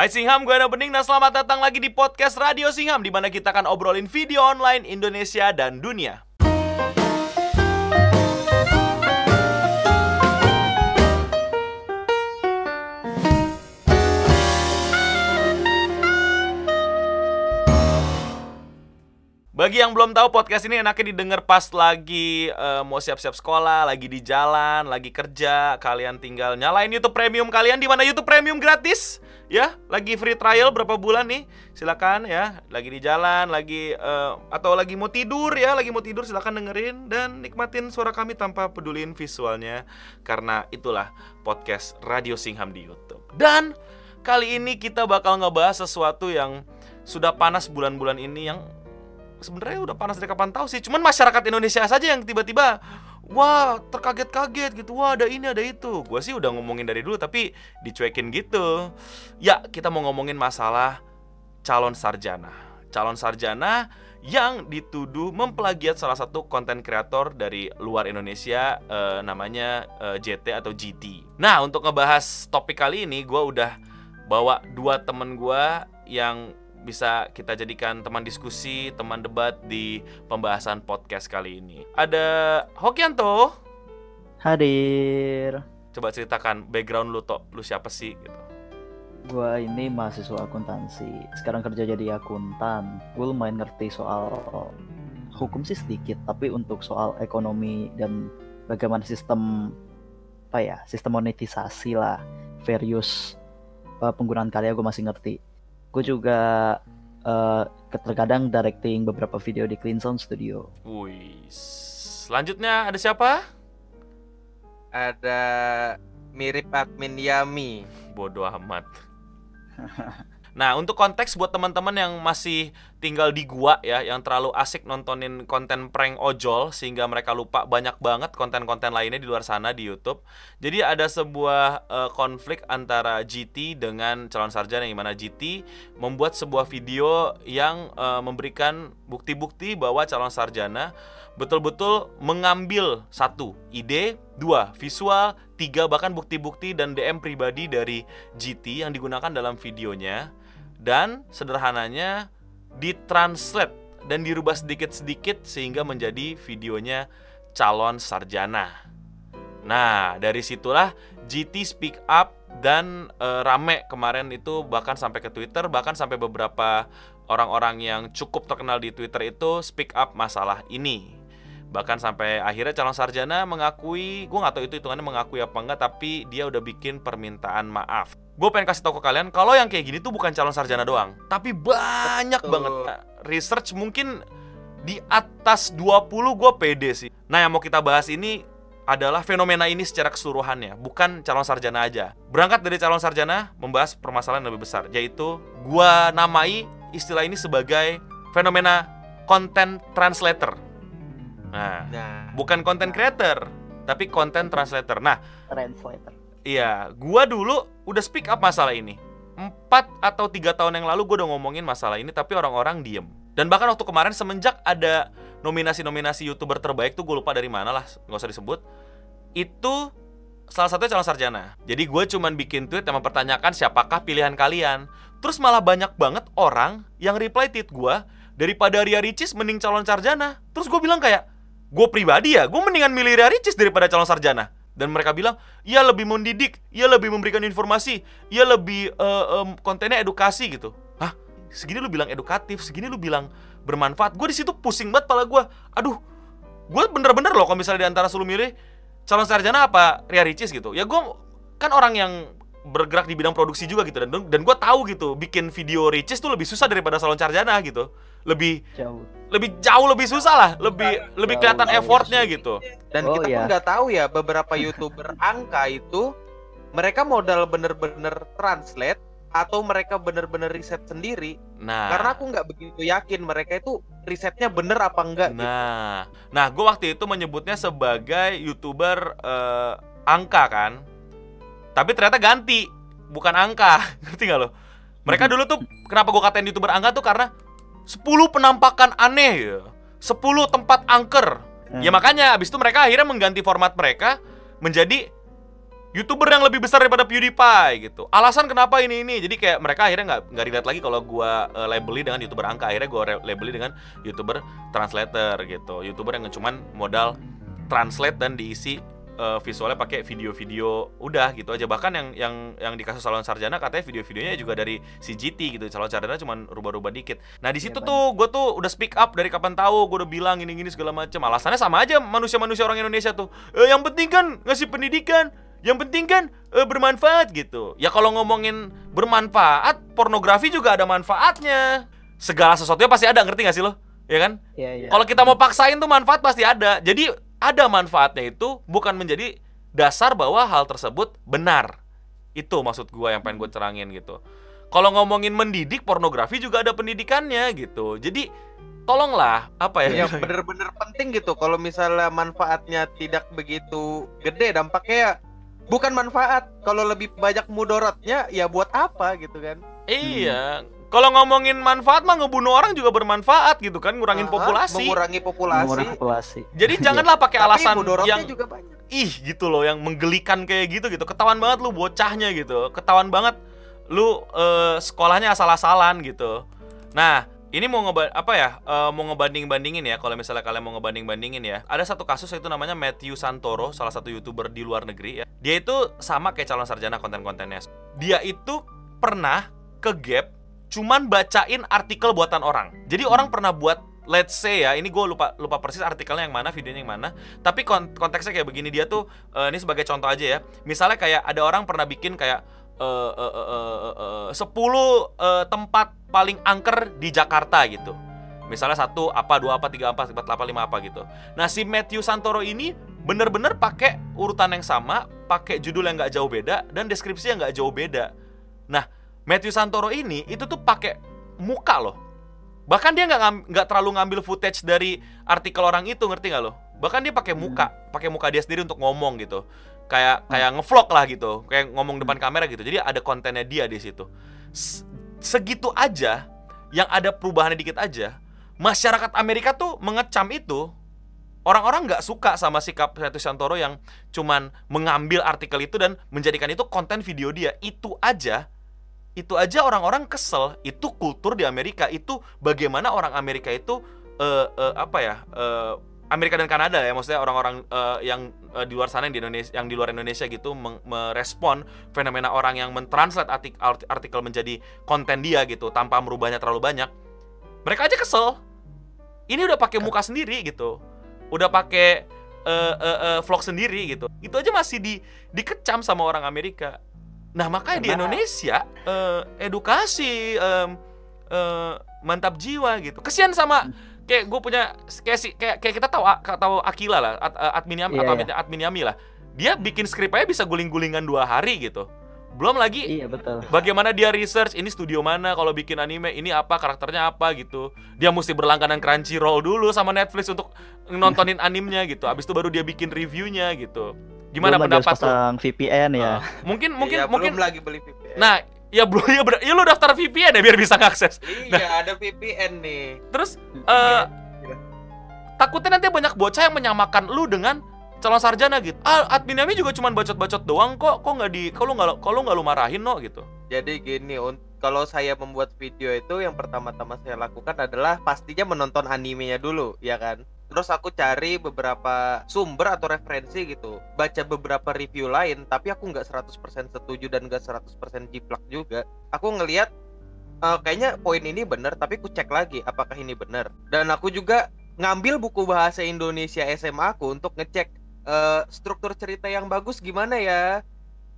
Hai Singham, gue Ana Bening dan selamat datang lagi di podcast Radio Singham di mana kita akan obrolin video online Indonesia dan dunia. Bagi yang belum tahu podcast ini enaknya didengar pas lagi eh, mau siap-siap sekolah, lagi di jalan, lagi kerja, kalian tinggal nyalain YouTube Premium kalian di mana YouTube Premium gratis, ya. Lagi free trial berapa bulan nih? Silakan ya. Lagi di jalan, lagi eh, atau lagi mau tidur ya, lagi mau tidur silakan dengerin dan nikmatin suara kami tanpa peduliin visualnya karena itulah podcast Radio Singham di YouTube. Dan kali ini kita bakal ngebahas sesuatu yang sudah panas bulan-bulan ini yang sebenarnya udah panas dari kapan tahu sih. Cuman masyarakat Indonesia saja yang tiba-tiba wah terkaget-kaget gitu. Wah ada ini ada itu. Gue sih udah ngomongin dari dulu tapi dicuekin gitu. Ya kita mau ngomongin masalah calon sarjana. Calon sarjana yang dituduh memplagiat salah satu konten kreator dari luar Indonesia eh, namanya eh, JT atau GT. Nah untuk ngebahas topik kali ini gue udah bawa dua temen gue yang bisa kita jadikan teman diskusi, teman debat di pembahasan podcast kali ini. Ada Hokianto. Hadir. Coba ceritakan background lu, Tok. Lu siapa sih gitu. Gua ini mahasiswa akuntansi. Sekarang kerja jadi akuntan. Gue lumayan ngerti soal hukum sih sedikit, tapi untuk soal ekonomi dan bagaimana sistem apa ya, sistem monetisasi lah, various uh, penggunaan karya gue masih ngerti. Gue juga uh, terkadang directing beberapa video di Clean Sound Studio. Wih. Selanjutnya ada siapa? ada mirip admin Yami. Bodoh amat. Nah, untuk konteks buat teman-teman yang masih tinggal di gua ya, yang terlalu asik nontonin konten prank ojol sehingga mereka lupa banyak banget konten-konten lainnya di luar sana di YouTube. Jadi ada sebuah eh, konflik antara GT dengan calon sarjana yang mana GT membuat sebuah video yang eh, memberikan bukti-bukti bahwa calon sarjana betul-betul mengambil satu ide, dua visual, tiga bahkan bukti-bukti dan DM pribadi dari GT yang digunakan dalam videonya dan sederhananya ditranslate dan dirubah sedikit-sedikit sehingga menjadi videonya calon sarjana. Nah, dari situlah GT speak up dan eh, rame kemarin itu bahkan sampai ke Twitter, bahkan sampai beberapa orang-orang yang cukup terkenal di Twitter itu speak up masalah ini. Bahkan sampai akhirnya calon sarjana mengakui, gue nggak tahu itu hitungannya mengakui apa enggak, tapi dia udah bikin permintaan maaf. Gue pengen kasih tau ke kalian, kalau yang kayak gini tuh bukan calon sarjana doang, tapi banyak Betul. banget. Research mungkin di atas 20 gue pede sih. Nah yang mau kita bahas ini adalah fenomena ini secara keseluruhannya, bukan calon sarjana aja. Berangkat dari calon sarjana, membahas permasalahan yang lebih besar, yaitu gua namai istilah ini sebagai fenomena content translator. Nah, Nah, bukan content creator, tapi content translator. Nah, Translator. Iya, gua dulu udah speak up masalah ini. Empat atau tiga tahun yang lalu gue udah ngomongin masalah ini, tapi orang-orang diem. Dan bahkan waktu kemarin semenjak ada nominasi-nominasi youtuber terbaik tuh gue lupa dari mana lah, nggak usah disebut. Itu salah satunya calon sarjana. Jadi gue cuman bikin tweet yang mempertanyakan siapakah pilihan kalian. Terus malah banyak banget orang yang reply tweet gue daripada Ria Ricis mending calon sarjana. Terus gue bilang kayak, gue pribadi ya, gue mendingan milih Ria Ricis daripada calon sarjana. Dan mereka bilang, ia lebih mendidik, ia lebih memberikan informasi, ia lebih eh, em, kontennya edukasi gitu. Hah? Segini lu bilang edukatif, segini lu bilang bermanfaat. Gue di situ pusing banget pala gue. Aduh, gue bener-bener loh kalau misalnya di antara lu milih calon sarjana apa Ria Ricis gitu. Ya gue kan orang yang bergerak di bidang produksi juga gitu dan dan gue tahu gitu bikin video Ricis tuh lebih susah daripada calon sarjana gitu. Lebih Jauh. Lebih jauh lebih susah lah, lebih lebih Jauh, kelihatan jauh. effortnya gitu. dan Oh, kita iya. pun nggak tahu ya beberapa youtuber angka itu mereka modal bener-bener translate atau mereka bener-bener riset sendiri. Nah, Karena aku nggak begitu yakin mereka itu risetnya bener apa enggak. gitu. Nah, nah gue waktu itu menyebutnya sebagai youtuber eh, angka kan, tapi ternyata ganti, bukan angka, ngerti gak lo? Mereka Mhm. dulu tuh kenapa gue katain youtuber angka tuh karena 10 penampakan aneh ya, 10 tempat angker. Hmm. Ya makanya abis itu mereka akhirnya mengganti format mereka menjadi youtuber yang lebih besar daripada PewDiePie gitu. Alasan kenapa ini ini. Jadi kayak mereka akhirnya nggak nggak dilihat lagi kalau gua uh, labeli dengan youtuber angka. Akhirnya gua re- labeli dengan youtuber translator gitu. Youtuber yang cuman modal translate dan diisi uh, visualnya pakai video-video udah gitu aja. Bahkan yang yang yang di kasus calon sarjana katanya video-videonya juga dari CGT gitu. Calon sarjana cuman rubah-rubah dikit. Nah, di situ Iya, tuh gue tuh udah speak up dari kapan tahu, gue udah bilang gini-gini segala macam. Alasannya sama aja manusia-manusia orang Indonesia tuh. Eh, yang penting kan ngasih pendidikan, yang penting kan eh, bermanfaat gitu. Ya kalau ngomongin bermanfaat, pornografi juga ada manfaatnya. Segala sesuatunya pasti ada, ngerti gak sih lo? Ya kan? Iya, iya. Kalau kita mau paksain tuh manfaat pasti ada. Jadi ada manfaatnya itu bukan menjadi dasar bahwa hal tersebut benar. Itu maksud gua yang pengen gue terangin gitu. Kalau ngomongin mendidik, pornografi juga ada pendidikannya gitu. Jadi tolonglah apa ya? yang bener-bener penting gitu kalau misalnya manfaatnya tidak begitu gede dampaknya ya bukan manfaat kalau lebih banyak mudorotnya ya buat apa gitu kan Iya. Kalau ngomongin manfaat mah ngebunuh orang juga bermanfaat gitu kan, ngurangin Aha, populasi. mengurangi populasi. Mengurangi populasi. Jadi janganlah pakai tapi alasan yang juga banyak. ih gitu loh yang menggelikan kayak gitu gitu. Ketahuan banget lu bocahnya gitu. Ketahuan banget lu eh, sekolahnya asal-asalan gitu. Nah ini mau ngeba apa ya eh, mau ngebanding bandingin ya kalau misalnya kalian mau ngebanding bandingin ya. Ada satu kasus itu namanya Matthew Santoro salah satu youtuber di luar negeri ya. Dia itu sama kayak calon sarjana konten-kontennya. Dia itu pernah ke gap cuman bacain artikel buatan orang. Jadi orang pernah buat let's say ya ini gue lupa lupa persis artikelnya yang mana videonya yang mana tapi kon- konteksnya kayak begini dia tuh eh, ini sebagai contoh aja ya. Misalnya kayak ada orang pernah bikin kayak eh, eh, eh, eh, eh, 10 eh, tempat paling angker di Jakarta gitu. Misalnya satu apa dua apa tiga apa empat apa lima apa gitu. Nah si Matthew Santoro ini bener-bener pakai urutan yang sama pakai judul yang nggak jauh beda dan deskripsi yang nggak jauh beda. Nah Matthew Santoro ini itu tuh pakai muka loh. Bahkan dia nggak nggak terlalu ngambil footage dari artikel orang itu ngerti nggak lo? Bahkan dia pakai muka pakai muka dia sendiri untuk ngomong gitu. Kayak kayak ngevlog lah gitu kayak ngomong depan kamera gitu. Jadi ada kontennya dia di situ. Segitu aja yang ada perubahannya dikit aja masyarakat Amerika tuh mengecam itu. Orang-orang nggak suka sama sikap Setu Santoro yang cuman mengambil artikel itu dan menjadikan itu konten video dia. Itu aja itu aja orang-orang kesel. Itu kultur di Amerika. Itu bagaimana orang Amerika itu eh, eh, apa ya eh, Amerika dan Kanada ya maksudnya orang-orang eh, yang eh, di luar sana yang di Indonesia yang di luar Indonesia gitu merespon fenomena orang yang mentranslate artik- art- artikel menjadi konten dia gitu tanpa merubahnya terlalu banyak. Mereka aja kesel. Ini udah pakai muka sendiri gitu. Udah pakai eh, eh, eh, vlog sendiri gitu. Itu aja masih di dikecam sama orang Amerika nah makanya di Karena- Indonesia eh, edukasi em, eh, mantap jiwa gitu. Kesian sama kayak gue punya kayak si kayak, kayak kita tahu tahu Akila lah ad, eh, admin Yami Iya, atau iya. admin, admin Yami lah. Dia bikin skrip aja bisa guling-gulingan dua hari gitu. Belum lagi Iya betul. bagaimana dia research ini studio mana kalau bikin anime ini apa karakternya apa gitu. Dia mesti berlangganan Crunchyroll dulu sama Netflix untuk nontonin animenya gitu. Abis itu baru dia bikin reviewnya gitu gimana Belum lagi pendapat lo pasang VPN ya. Ah, mungkin mungkin Iya, mungkin belum lagi beli VPN nah ya belum ya, ber- ya lu daftar VPN ya biar bisa ngakses. Iya ada VPN nih. Terus eh Iya. takutnya nanti banyak bocah yang menyamakan lu dengan calon sarjana gitu. Ah admin Yami juga cuman bacot-bacot doang kok. Kok nggak di kalau nggak kalau nggak lu marahin no gitu. Jadi gini, kalau saya membuat video itu yang pertama-tama saya lakukan adalah pastinya menonton animenya dulu, ya kan? Terus aku cari beberapa sumber atau referensi gitu, baca beberapa review lain, tapi aku nggak 100% setuju dan nggak 100% jiplak juga. Aku ngelihat eh, kayaknya poin ini benar, tapi aku cek lagi apakah ini benar. Dan aku juga ngambil buku bahasa Indonesia SMA aku untuk ngecek eh, struktur cerita yang bagus gimana ya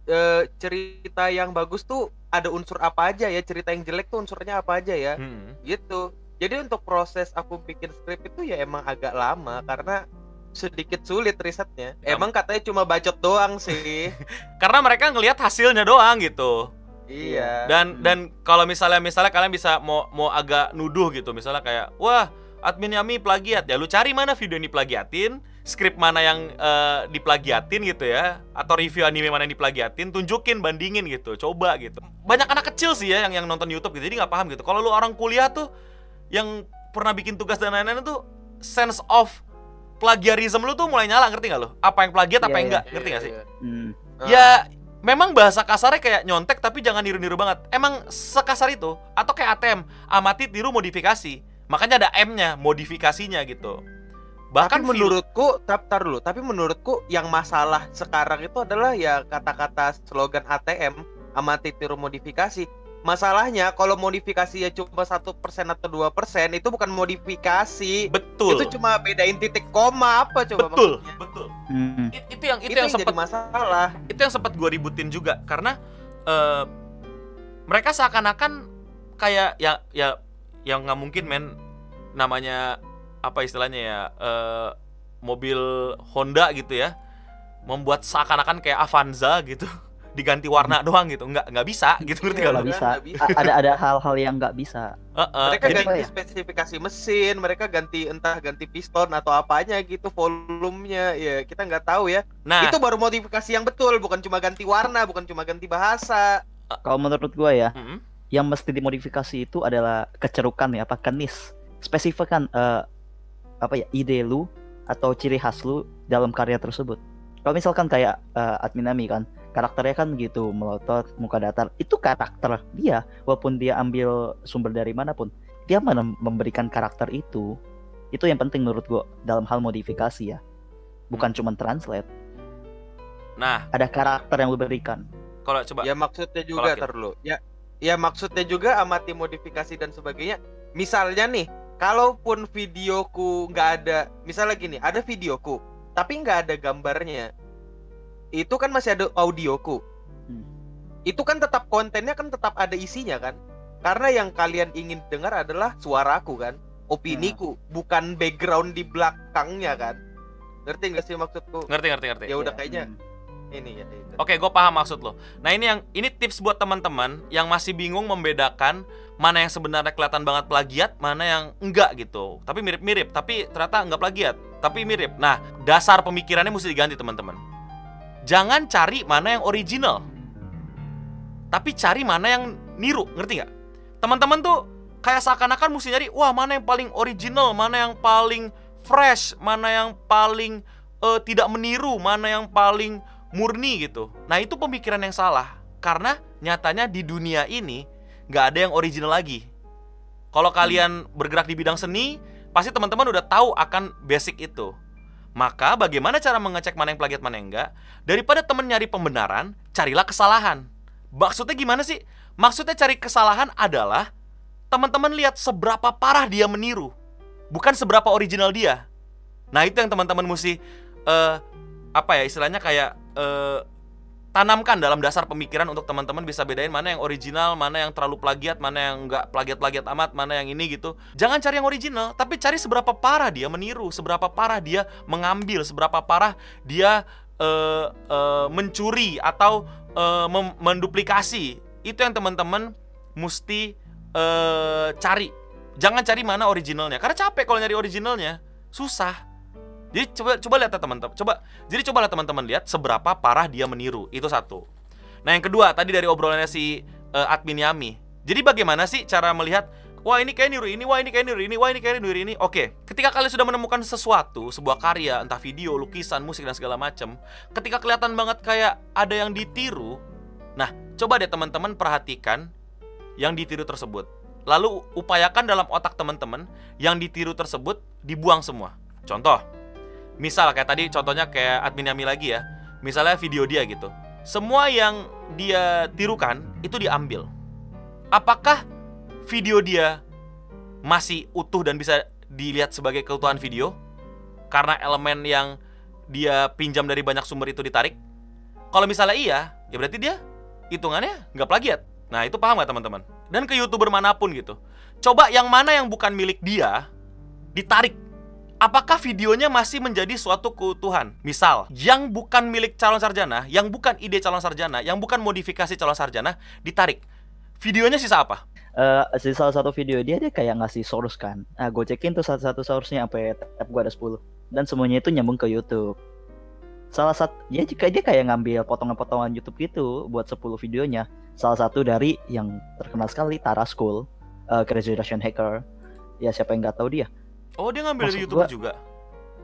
eh, cerita yang bagus tuh ada unsur apa aja ya cerita yang jelek tuh unsurnya apa aja ya Hmm. gitu jadi untuk proses aku bikin skrip itu ya emang agak lama karena sedikit sulit risetnya. Em- emang katanya cuma bacot doang sih. Karena mereka ngelihat hasilnya doang gitu. Iya. Dan dan kalau misalnya misalnya kalian bisa mau mau agak nuduh gitu misalnya kayak wah admin Yami plagiat. Ya lu cari mana video yang diplagiatin skrip mana yang eh, diplagiatin gitu ya atau review anime mana yang diplagiatin tunjukin bandingin gitu coba gitu. Banyak anak kecil sih ya yang yang nonton YouTube gitu jadi nggak paham gitu. Kalau lu orang kuliah tuh yang pernah bikin tugas dan lain-lain tuh sense of plagiarism lu tuh mulai nyala ngerti nggak lo apa yang plagiat apa Iya, yang iya. enggak ngerti nggak sih Hmm. Ya memang bahasa kasarnya kayak nyontek tapi jangan niru-niru banget. Emang sekasar itu atau kayak ATM, amati tiru modifikasi. Makanya ada M-nya, modifikasinya gitu. Bahkan film- menurutku, tar, tar dulu, tapi menurutku yang masalah sekarang itu adalah ya kata-kata slogan ATM amati tiru modifikasi. Masalahnya kalau modifikasinya cuma satu persen atau dua persen itu bukan modifikasi. betul. Itu cuma bedain titik koma apa coba betul, maksudnya? betul. Hmm. It- itu yang itu, Itu, yang yang sempat jadi masalah. itu yang sempat gue ributin juga karena eh, mereka seakan-akan kayak ya ya yang nggak mungkin men namanya apa istilahnya ya eh, mobil Honda gitu ya membuat seakan-akan kayak Avanza gitu diganti warna doang gitu nggak nggak bisa gitu ngerti Iya, nggak bisa. ada ada hal-hal yang nggak bisa. Heeh, mereka jadi ganti ya? spesifikasi mesin, mereka ganti entah ganti piston atau apanya gitu, volumenya ya kita nggak tahu ya. nah Itu baru modifikasi yang betul, bukan cuma ganti warna, bukan cuma ganti bahasa. Kalau menurut gua ya, mm-mm. yang mesti dimodifikasi itu adalah kecerukan ya, apa kenis. Spesifikkan eh, apa ya ide lu atau ciri khas lu dalam karya tersebut. Kalau misalkan kayak eh, Adminami kan, karakternya kan gitu melotot, muka datar, itu karakter dia. Walaupun dia ambil sumber dari mana pun, dia mana memberikan karakter itu. Itu yang penting menurut gua dalam hal modifikasi ya. Bukan cuma translate, nah ada karakter yang lu berikan. kalau coba Ya maksudnya juga dulu. Ya ya maksudnya juga amati modifikasi dan sebagainya. Misalnya nih, kalaupun videoku nggak ada, misalnya gini, ada videoku, tapi nggak ada gambarnya, itu kan masih ada audioku. Hmm. Itu kan tetap kontennya kan tetap ada isinya kan? Karena yang kalian ingin dengar adalah suaraku kan, opiniku, bukan background di belakangnya kan? Ngerti nggak sih maksudku? ngerti ngerti ngerti Ya udah Ya, kayaknya hmm. ini ya. itu. Oke, gue paham maksud lo. Nah ini yang ini tips buat teman-teman yang masih bingung membedakan mana yang sebenarnya kelihatan banget plagiat, mana yang enggak gitu. Tapi mirip-mirip, tapi ternyata enggak plagiat, tapi mirip. Nah, dasar pemikirannya mesti diganti teman-teman. Jangan cari mana yang original, tapi cari mana yang niru, ngerti nggak? Teman-teman tuh kayak seakan-akan mesti nyari, wah mana yang paling original, mana yang paling fresh, mana yang paling eh, tidak meniru, mana yang paling murni gitu. Nah itu pemikiran yang salah karena nyatanya di dunia ini nggak ada yang original lagi. Kalau kalian bergerak di bidang seni, pasti teman-teman udah tahu akan basic itu. Maka bagaimana cara mengecek mana yang plagiat mana yang enggak? Daripada temen nyari pembenaran, carilah kesalahan. Maksudnya gimana sih? Maksudnya cari kesalahan adalah teman-teman lihat seberapa parah dia meniru, bukan seberapa original dia. Nah itu yang teman-teman mesti eh, apa ya istilahnya kayak eh, tanamkan dalam dasar pemikiran untuk teman-teman bisa bedain mana yang original, mana yang terlalu plagiat, mana yang enggak plagiat-plagiat amat, mana yang ini gitu. Jangan cari yang original, tapi cari seberapa parah dia meniru, seberapa parah dia mengambil, seberapa parah dia eh, eh, mencuri atau mem- menduplikasi. Itu yang teman-teman mesti eh, cari. Jangan cari mana originalnya, karena capek kalau nyari originalnya, susah. Jadi coba coba lihat ya teman-teman. Coba jadi coba lihat teman-teman lihat seberapa parah dia meniru. Itu satu. Nah, yang kedua tadi dari obrolannya si eh, admin Yami. Jadi bagaimana sih cara melihat Wah ini kayak niru ini, wah ini kayak niru ini, wah ini kayak niru ini. Oke, ketika kalian sudah menemukan sesuatu, sebuah karya, entah video, lukisan, musik dan segala macam, ketika kelihatan banget kayak ada yang ditiru, nah coba deh teman-teman perhatikan yang ditiru tersebut. Lalu upayakan dalam otak teman-teman yang ditiru tersebut dibuang semua. Contoh, misal kayak tadi contohnya kayak admin Yami lagi ya. Misalnya video dia gitu. Semua yang dia tirukan itu diambil. Apakah video dia masih utuh dan bisa dilihat sebagai keutuhan video? Karena elemen yang dia pinjam dari banyak sumber itu ditarik? Kalau misalnya iya ya berarti dia hitungannya nggak plagiat. Nah itu paham nggak teman-teman? Dan ke youtuber mana pun gitu. Coba yang mana yang bukan milik dia ditarik apakah videonya masih menjadi suatu keutuhan? Misal, yang bukan milik calon sarjana, yang bukan ide calon sarjana, yang bukan modifikasi calon sarjana, ditarik. Videonya sisa apa? Eh, di salah satu video dia dia kayak ngasih source kan. Nah, gue cekin tuh satu-satu source-nya sampai tab gue ada 10. Dan semuanya itu nyambung ke YouTube. Salah satu dia juga dia kayak ngambil potongan-potongan YouTube gitu buat 10 videonya. Salah satu dari yang terkenal sekali Tara School, eh, Crazy Russian Hacker. Ya siapa yang nggak tahu dia? Oh, dia ngambil dari Maksud YouTube gua- juga.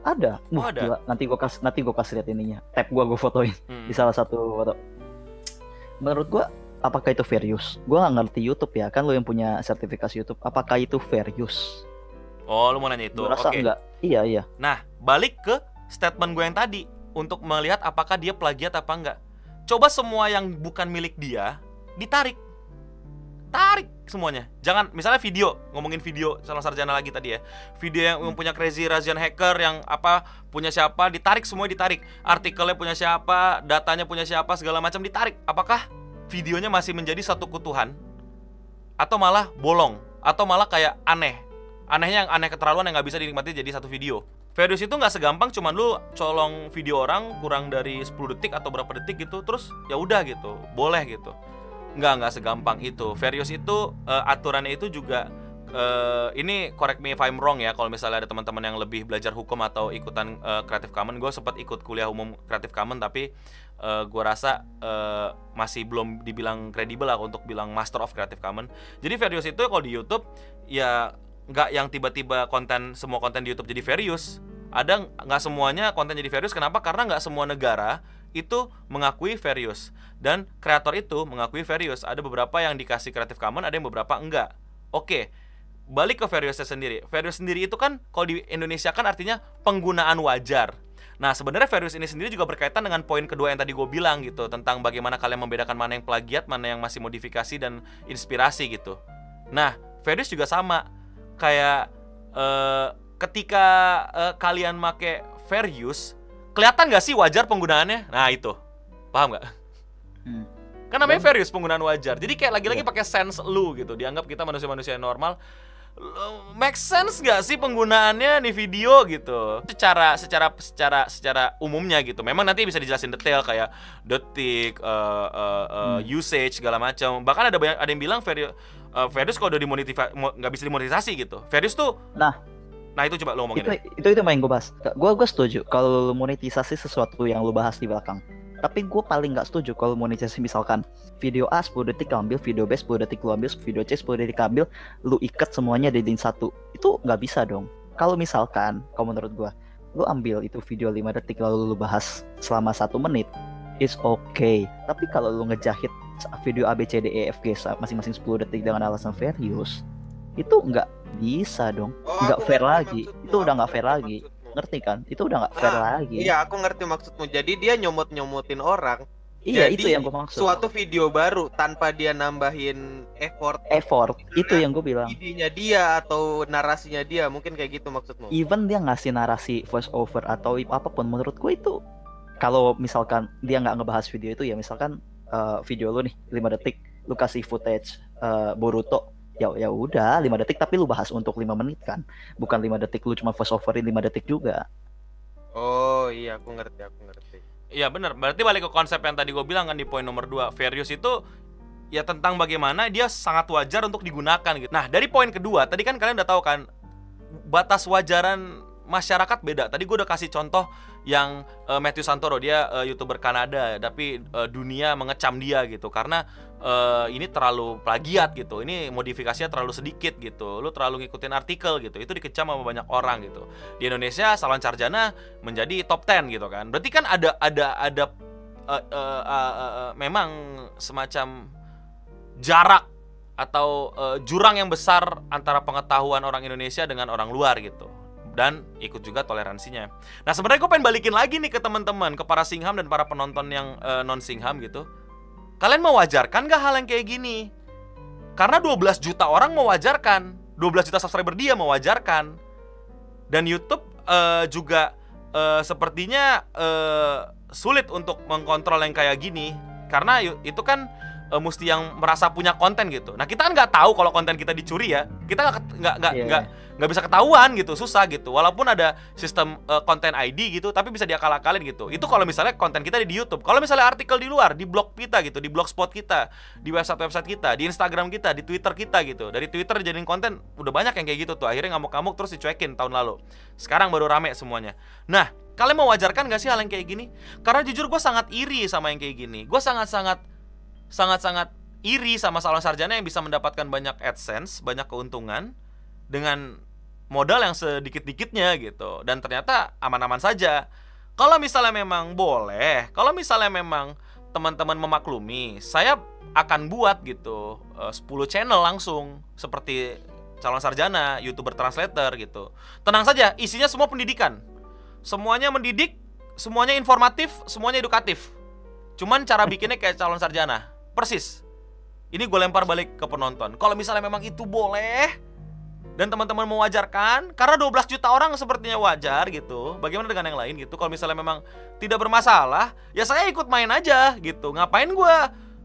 Ada. Oh, ada. gila. Nanti gua kasih nanti gua kasih lihat ininya. Tab gua gua fotoin Hmm. di salah satu foto. Menurut gua apakah itu fair use? Gua nggak ngerti YouTube ya, kan lo yang punya sertifikasi YouTube. Apakah itu fair use? Oh, lu mau nanya itu. Gua rasa Oke. enggak. Iya, iya. Nah, balik ke statement gue yang tadi untuk melihat apakah dia plagiat apa enggak. Coba semua yang bukan milik dia ditarik. Semuanya. Jangan misalnya video, ngomongin video salah sarjana lagi tadi ya. Video yang, yang punya crazy Russian hacker yang apa punya siapa ditarik semua ditarik. Artikelnya punya siapa, datanya punya siapa, segala macam ditarik. Apakah videonya masih menjadi satu kutuhan atau malah bolong atau malah kayak aneh anehnya yang aneh keterlaluan yang nggak bisa dinikmati jadi satu video Fair use itu nggak segampang cuman lu colong video orang kurang dari 10 detik atau berapa detik gitu terus ya udah gitu boleh gitu nggak nggak segampang itu. Use itu eh, aturannya itu juga eh, ini correct me if I'm wrong ya kalau misalnya ada teman-teman yang lebih belajar hukum atau ikutan eh, Creative Commons gue sempat ikut kuliah umum Creative Commons tapi eh, gue rasa eh, masih belum dibilang kredibel lah untuk bilang Master of Creative Commons jadi use itu kalau di YouTube ya nggak yang tiba-tiba konten semua konten di YouTube jadi use ada nggak semuanya konten jadi fair use kenapa? Karena nggak semua negara itu mengakui fair use dan kreator itu mengakui fair use ada beberapa yang dikasih Creative Commons ada yang beberapa enggak. Oke balik ke fair use sendiri. Fair use sendiri itu kan kalau di Indonesia kan artinya penggunaan wajar. Nah, sebenarnya fair use ini sendiri juga berkaitan dengan poin kedua yang tadi gue bilang gitu tentang bagaimana kalian membedakan mana yang plagiat, mana yang masih modifikasi dan inspirasi gitu. Nah, fair use juga sama. Kayak eh, ketika eh, kalian make fair use, kelihatan nggak sih wajar penggunaannya? Nah, itu. Paham nggak? Hmm. Kan namanya fair use penggunaan wajar. Jadi kayak lagi-lagi Iya. pakai sense lu gitu. Dianggap kita manusia-manusia yang normal. Make sense nggak sih penggunaannya nih video gitu? Secara secara secara secara umumnya gitu. Memang nanti bisa dijelasin detail kayak detik, eh, eh, Hmm. usage segala macam. Bahkan ada banyak ada yang bilang fair, fair use kalau udah mo- nggak bisa dimonetisasi gitu. Fair use tuh Nah. Nah, itu coba lo ngomongin. itu itu itu yang gue bahas. Gue gue setuju kalau monetisasi sesuatu yang lu bahas di belakang. Tapi gue paling nggak setuju kalau monetisasi misalkan video A 10 detik ambil video B 10 detik lu ambil video C 10 detik ambil lu ikat semuanya jadiin satu. Itu nggak bisa dong. Kalau misalkan kalau menurut gue lu ambil itu video 5 detik lalu lu bahas selama satu menit is okay. Tapi kalau lu ngejahit video A B C D E F G masing-masing 10 detik dengan alasan fair use itu nggak bisa dong Oh, nggak aku fair lagi. maksudmu, Itu udah nggak fair lagi. maksudmu. ngerti kan itu udah nggak fair Ah, lagi Iya, aku ngerti maksudmu. Jadi dia nyomot-nyomotin orang iya jadi itu yang gue maksud suatu video baru tanpa dia nambahin effort effort itu yang gue bilang idenya dia atau narasinya dia, mungkin kayak gitu maksudmu. even dia ngasih narasi voice over atau apa pun menurut gue itu kalau misalkan dia nggak ngebahas video itu ya misalkan eh, video lu nih 5 detik lu kasih footage eh, Boruto ya ya udah 5 detik tapi lu bahas untuk 5 menit kan. Bukan 5 detik lu cuma voice overin 5 detik juga. Oh iya, aku ngerti, aku ngerti. Iya bener, berarti balik ke konsep yang tadi gue bilang kan di poin nomor 2 Fair use itu ya tentang bagaimana dia sangat wajar untuk digunakan gitu. Nah dari poin kedua, tadi kan kalian udah tahu kan Batas wajaran masyarakat beda. Tadi gue udah kasih contoh yang eh, Matthew Santoro Dia eh, youtuber Kanada, tapi eh, dunia mengecam dia gitu. Karena eh, ini terlalu plagiat gitu. Ini modifikasinya terlalu sedikit gitu. Lu terlalu ngikutin artikel gitu. Itu dikecam sama banyak orang gitu. Di Indonesia Salon Sarjana menjadi top 10 gitu kan. Berarti kan ada ada ada eh, eh, eh, eh, memang semacam jarak atau eh, jurang yang besar antara pengetahuan orang Indonesia dengan orang luar gitu. Dan ikut juga toleransinya. Nah sebenarnya gue pengen balikin lagi nih ke teman-teman, ke para singham dan para penonton yang non singham gitu. Kalian mewajarkan gak hal yang kayak gini? Karena 12 juta orang mewajarkan, 12 juta subscriber dia mewajarkan. Dan YouTube eh, juga eh, sepertinya eh, sulit untuk mengkontrol yang kayak gini karena itu kan eh, mesti yang merasa punya konten gitu. Nah kita kan nggak tahu kalau konten kita dicuri ya. Kita nggak nggak nggak Iya. nggak nggak bisa ketahuan gitu, susah gitu. Walaupun ada sistem eh, konten ID gitu, tapi bisa diakal-akalin gitu. Itu kalau misalnya konten kita di YouTube. Kalau misalnya artikel di luar, di blog kita gitu, di blogspot kita, di website-website kita, di Instagram kita, di Twitter kita gitu. Dari Twitter jadiin konten udah banyak yang kayak gitu tuh. Akhirnya ngamuk-ngamuk terus dicuekin tahun lalu. Sekarang baru rame semuanya. Nah, kalian mewajarkan gak sih hal yang kayak gini? Karena jujur gue sangat iri sama yang kayak gini. Gue sangat-sangat sangat-sangat iri sama salon sarjana yang bisa mendapatkan banyak AdSense, banyak keuntungan dengan modal yang sedikit-dikitnya gitu dan ternyata aman-aman saja. Kalau misalnya memang boleh, kalau misalnya memang teman-teman memaklumi, saya akan buat gitu eh, 10 channel langsung seperti calon sarjana, youtuber translator gitu. Tenang saja, isinya semua pendidikan. Semuanya mendidik, semuanya informatif, semuanya edukatif. Cuman cara bikinnya kayak calon sarjana. Persis. Ini gue lempar balik ke penonton. Kalau misalnya memang itu boleh dan teman-teman mewajarkan karena 12 juta orang sepertinya wajar gitu. Bagaimana dengan yang lain gitu? Kalau misalnya memang tidak bermasalah, ya saya ikut main aja gitu. Ngapain gue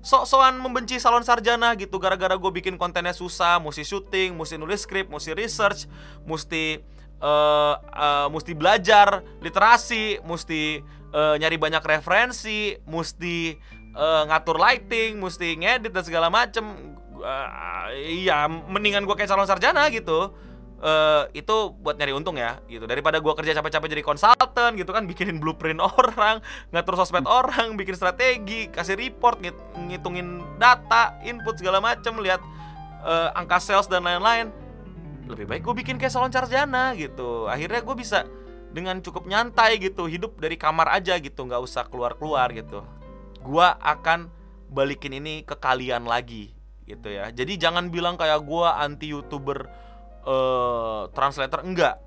sok-sokan membenci salon sarjana gitu gara-gara gue bikin kontennya susah, mesti syuting, mesti nulis skrip, mesti research, mesti uh, uh, mesti belajar literasi, mesti uh, nyari banyak referensi, mesti uh, ngatur lighting, mesti ngedit dan segala macem. Uh, iya, mendingan gue kayak calon sarjana gitu. Uh, itu buat nyari untung ya gitu daripada gue kerja capek-capek jadi konsultan gitu kan bikinin blueprint orang ngatur sosmed orang bikin strategi kasih report ngit ngitungin data input segala macem lihat uh, angka sales dan lain-lain lebih baik gue bikin kayak salon sarjana gitu akhirnya gue bisa dengan cukup nyantai gitu hidup dari kamar aja gitu nggak usah keluar-keluar gitu gue akan balikin ini ke kalian lagi gitu ya. Jadi jangan bilang kayak gue anti youtuber uh, translator enggak.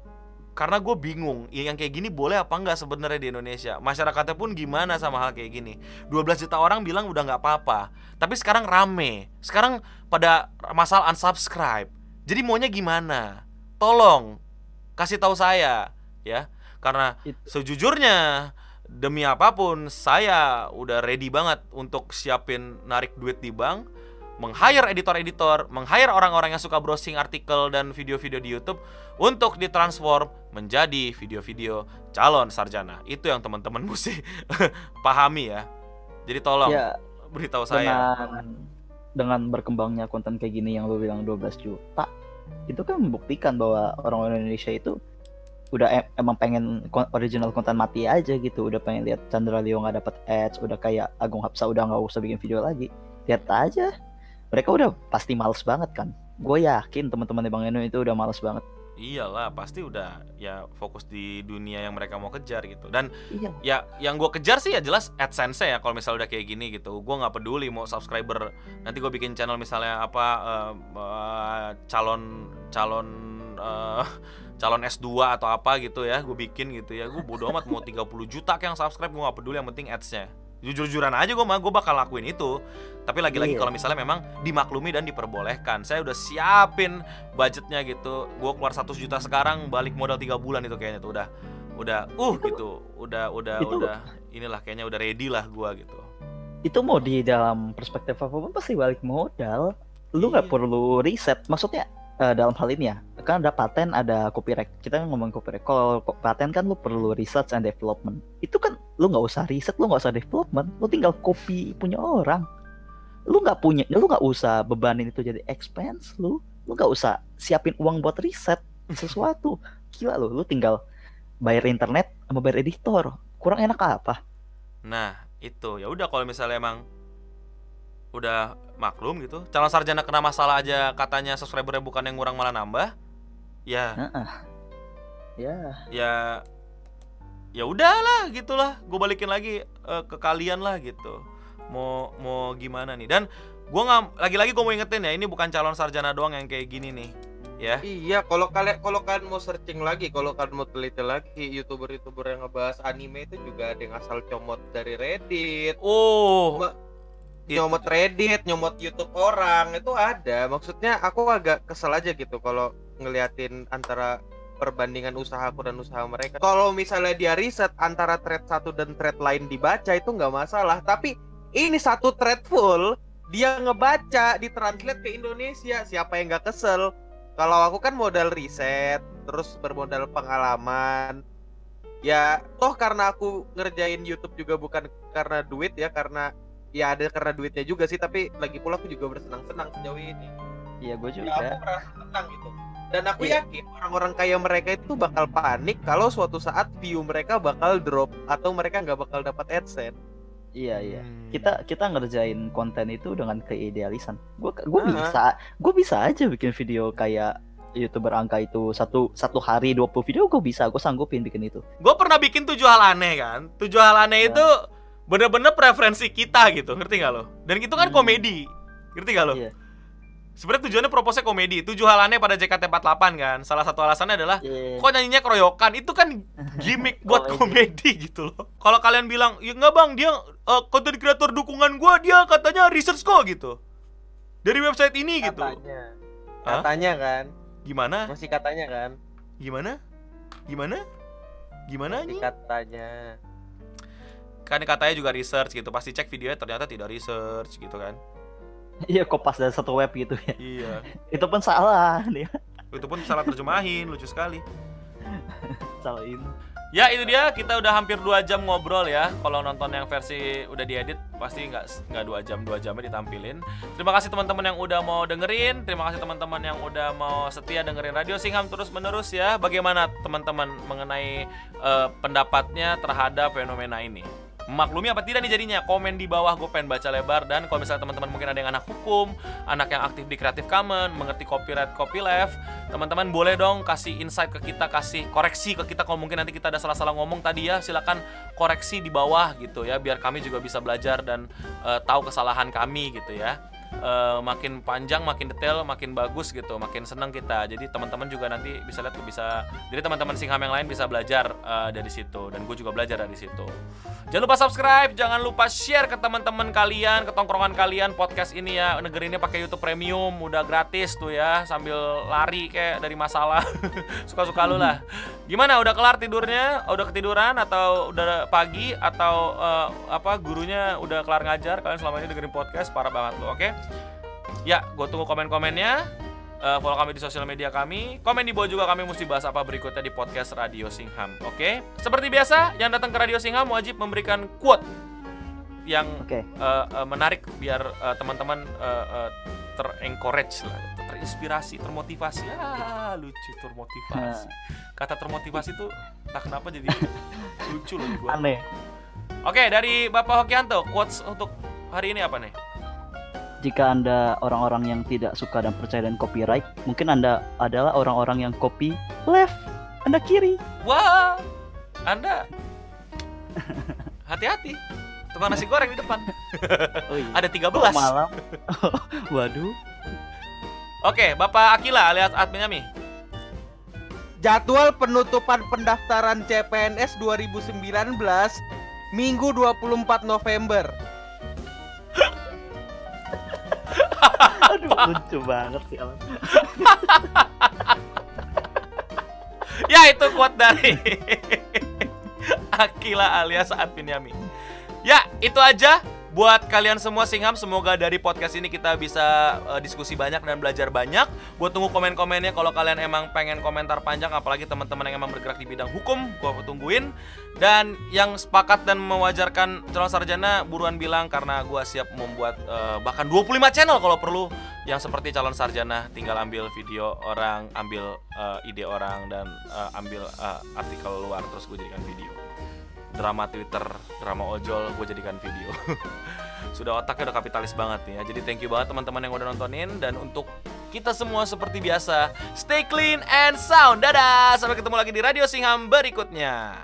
Karena gue bingung ya yang kayak gini boleh apa enggak sebenarnya di Indonesia? Masyarakatnya pun gimana sama hal kayak gini? 12 juta orang bilang udah nggak apa-apa. Tapi sekarang rame. Sekarang pada masalah unsubscribe. Jadi maunya gimana? Tolong kasih tahu saya ya. Karena sejujurnya demi apa pun saya udah ready banget untuk siapin narik duit di bank meng-hire editor-editor, meng-hire orang-orang yang suka browsing artikel dan video-video di YouTube untuk ditransform menjadi video-video calon sarjana. Itu yang teman-teman mesti pahami ya. Jadi tolong ya, beritahu saya. Dengan berkembangnya konten kayak gini yang lo bilang 12 juta, itu kan membuktikan bahwa orang-orang Indonesia itu udah em emang pengen original konten mati aja gitu. Udah pengen lihat Chandra Leo nggak dapet ads udah kayak Agung Hapsa udah nggak usah bikin video lagi. Lihat aja. Mereka udah pasti males banget kan. Gue yakin teman-teman Bang Eno itu udah males banget. Iyalah pasti udah ya fokus di dunia yang mereka mau kejar gitu. Dan iya. ya yang gue kejar sih ya jelas adsense ya kalau misalnya udah kayak gini gitu. Gue nggak peduli mau subscriber nanti gue bikin channel misalnya apa uh, uh, calon calon uh, calon S2 atau apa gitu ya gue bikin gitu ya. Gue bodo amat mau 30 juta kayak yang subscribe gue gak peduli yang penting adsnya. Jujur-jujuran aja gue mah gue bakal lakuin itu. Tapi lagi-lagi iya. kalau misalnya memang dimaklumi dan diperbolehkan saya udah siapin budgetnya gitu. Gue keluar satu juta sekarang balik modal tiga bulan itu kayaknya tuh udah. Udah uh itu, gitu. Udah udah itu, udah inilah kayaknya udah ready lah gue gitu. Itu mau di dalam perspektif apa pun pasti balik modal. Lu nggak iya. perlu riset. Maksudnya uh, dalam hal ini ya kan ada paten ada copyright. Kita ngomong copyright. Kalau paten kan lu perlu research and development. Itu kan lu nggak usah riset lu nggak usah development. Lu tinggal copy punya orang. Lu nggak punya lu nggak usah bebanin itu jadi expense lu. Lu nggak usah siapin uang buat riset sesuatu. Gila lu lu tinggal bayar internet sama bayar editor. Kurang enak apa? Nah itu. Ya udah kalau misalnya emang udah maklum gitu. Calon sarjana kena masalah aja katanya subscribernya bukan yang kurang malah nambah ya. Uh-uh. ya. Ya ya udahlah gitulah. Gue balikin lagi uh, ke kalian lah gitu. Mau mau gimana nih? Dan gue nggak lagi-lagi gue mau ingetin ya ini bukan calon sarjana doang yang kayak gini nih ya. Iya kalau kalian kalau kalian mau searching lagi kalau kalian mau teliti lagi youtuber youtuber yang ngebahas anime itu juga ada yang asal comot dari reddit. Oh nyomot Reddit, nyomot YouTube orang itu ada. Maksudnya aku agak kesel aja gitu kalau ngeliatin antara perbandingan usaha aku dan usaha mereka. Kalau misalnya dia riset antara thread satu dan thread lain dibaca itu nggak masalah. Tapi ini satu thread full dia ngebaca ditranslate ke Indonesia. Siapa yang nggak kesel? Kalau aku kan modal riset, terus bermodal pengalaman. Ya, toh karena aku ngerjain YouTube juga bukan karena duit ya, karena ya ada karena duitnya juga sih tapi lagi pula aku juga bersenang-senang sejauh ini iya gue juga ya, aku merasa tenang gitu dan aku iya. yakin orang-orang kaya mereka itu bakal panik kalau suatu saat view mereka bakal drop atau mereka nggak bakal dapat adsense Iya iya. Hmm. Kita kita ngerjain konten itu dengan keidealisan. Gue gue uh -huh. bisa gue bisa aja bikin video kayak youtuber angka itu satu satu hari 20 video gue bisa gue sanggupin bikin itu Gue pernah bikin tujuh hal aneh kan. Tujuh hal aneh Ya. itu bener-bener preferensi kita gitu, ngerti gak lo? Dan itu kan Hmm. komedi, ngerti gak lo? Iya. Sebenarnya tujuannya proposnya komedi. Tujuh hal aneh pada JKT48 kan. Salah satu alasannya adalah Iya. kok nyanyinya keroyokan itu kan gimmick buat komedi gitu loh kalau kalian bilang ya nggak bang dia uh, content creator dukungan gua dia katanya research kok gitu dari website ini gitu katanya Hah? katanya kan gimana masih katanya kan gimana gimana gimana masih nih katanya kan katanya juga research gitu pasti cek videonya ternyata tidak research gitu kan iya kopas dari satu web gitu ya iya itu pun salah nih itu pun salah terjemahin lucu sekali salahin Ya itu dia kita udah hampir dua jam ngobrol ya. Kalau nonton yang versi udah diedit pasti nggak nggak dua jam dua jamnya ditampilin. Terima kasih teman-teman yang udah mau dengerin. Terima kasih teman-teman yang udah mau setia dengerin Radio Singham terus menerus ya. Bagaimana teman-teman mengenai eh, pendapatnya terhadap fenomena ini? Maklumi apa tidak nih jadinya? Komen di bawah gue pengen baca lebar dan kalau misalnya teman-teman mungkin ada yang anak hukum, anak yang aktif di Creative Commons, mengerti copyright, copyleft, teman-teman boleh dong kasih insight ke kita, kasih koreksi ke kita kalau mungkin nanti kita ada salah-salah ngomong tadi ya, silakan koreksi di bawah gitu ya, biar kami juga bisa belajar dan eh, tahu kesalahan kami gitu ya. Eh, makin panjang, makin detail, makin bagus gitu, makin senang kita. Jadi teman-teman juga nanti bisa lihat bisa, jadi teman-teman Singham yang lain bisa belajar eh, dari situ dan gue juga belajar dari situ. Jangan lupa subscribe, jangan lupa share ke teman-teman kalian, ke tongkrongan kalian podcast ini ya. Negeri ini pakai YouTube Premium, udah gratis tuh ya, sambil lari kayak dari masalah. Suka-suka lu lah. Gimana? Udah kelar tidurnya? Udah ketiduran atau udah pagi atau eh, apa gurunya udah kelar ngajar? Kalian selama ini dengerin podcast parah banget tuh, oke? Ya, gue tunggu komen-komennya. Eh, follow kami di sosial media kami. Komen di bawah juga kami mesti bahas apa berikutnya di podcast Radio Singham. Oke? Seperti biasa, yang datang ke Radio Singham wajib memberikan quote yang oke eh, eh, menarik biar eh, teman-teman eh, eh, terencourage lah, terinspirasi, termotivasi. Ah, lucu termotivasi. Kata termotivasi tuh entah kenapa jadi lucu loh gua. aneh Oke, dari Bapak Hokianto, quotes untuk hari ini apa nih? Jika anda orang-orang yang tidak suka dan percaya dengan copyright mungkin anda adalah orang-orang yang copy left anda kiri Wah, Anda hati-hati. Tukang nasi goreng di depan. oh iya Ada 13. Kok malam waduh Oke, Bapak Akila alias admin kami. jadwal penutupan pendaftaran CPNS 2019 Minggu 24 November aduh lucu banget sih Alan. Ya, itu quote dari Akila alias admin Yami. Ya, itu aja buat kalian semua Singham. Semoga dari podcast ini kita bisa eh, diskusi banyak dan belajar banyak. Gue tunggu komen-komennya kalau kalian emang pengen komentar panjang apalagi teman-teman yang emang bergerak di bidang hukum, gue tungguin. Dan yang sepakat dan mewajarkan calon sarjana buruan bilang karena gue siap membuat eh, bahkan 25 channel kalau perlu yang seperti calon sarjana tinggal ambil video orang, ambil eh, ide orang dan eh, ambil eh, artikel luar terus gue jadikan video. Drama Twitter, drama ojol gue jadikan video. Sudah otaknya udah kapitalis banget nih ya. Jadi thank you banget teman-teman yang udah nontonin dan untuk kita semua seperti biasa, stay clean and sound. Dadah, sampai ketemu lagi di Radio Singham berikutnya.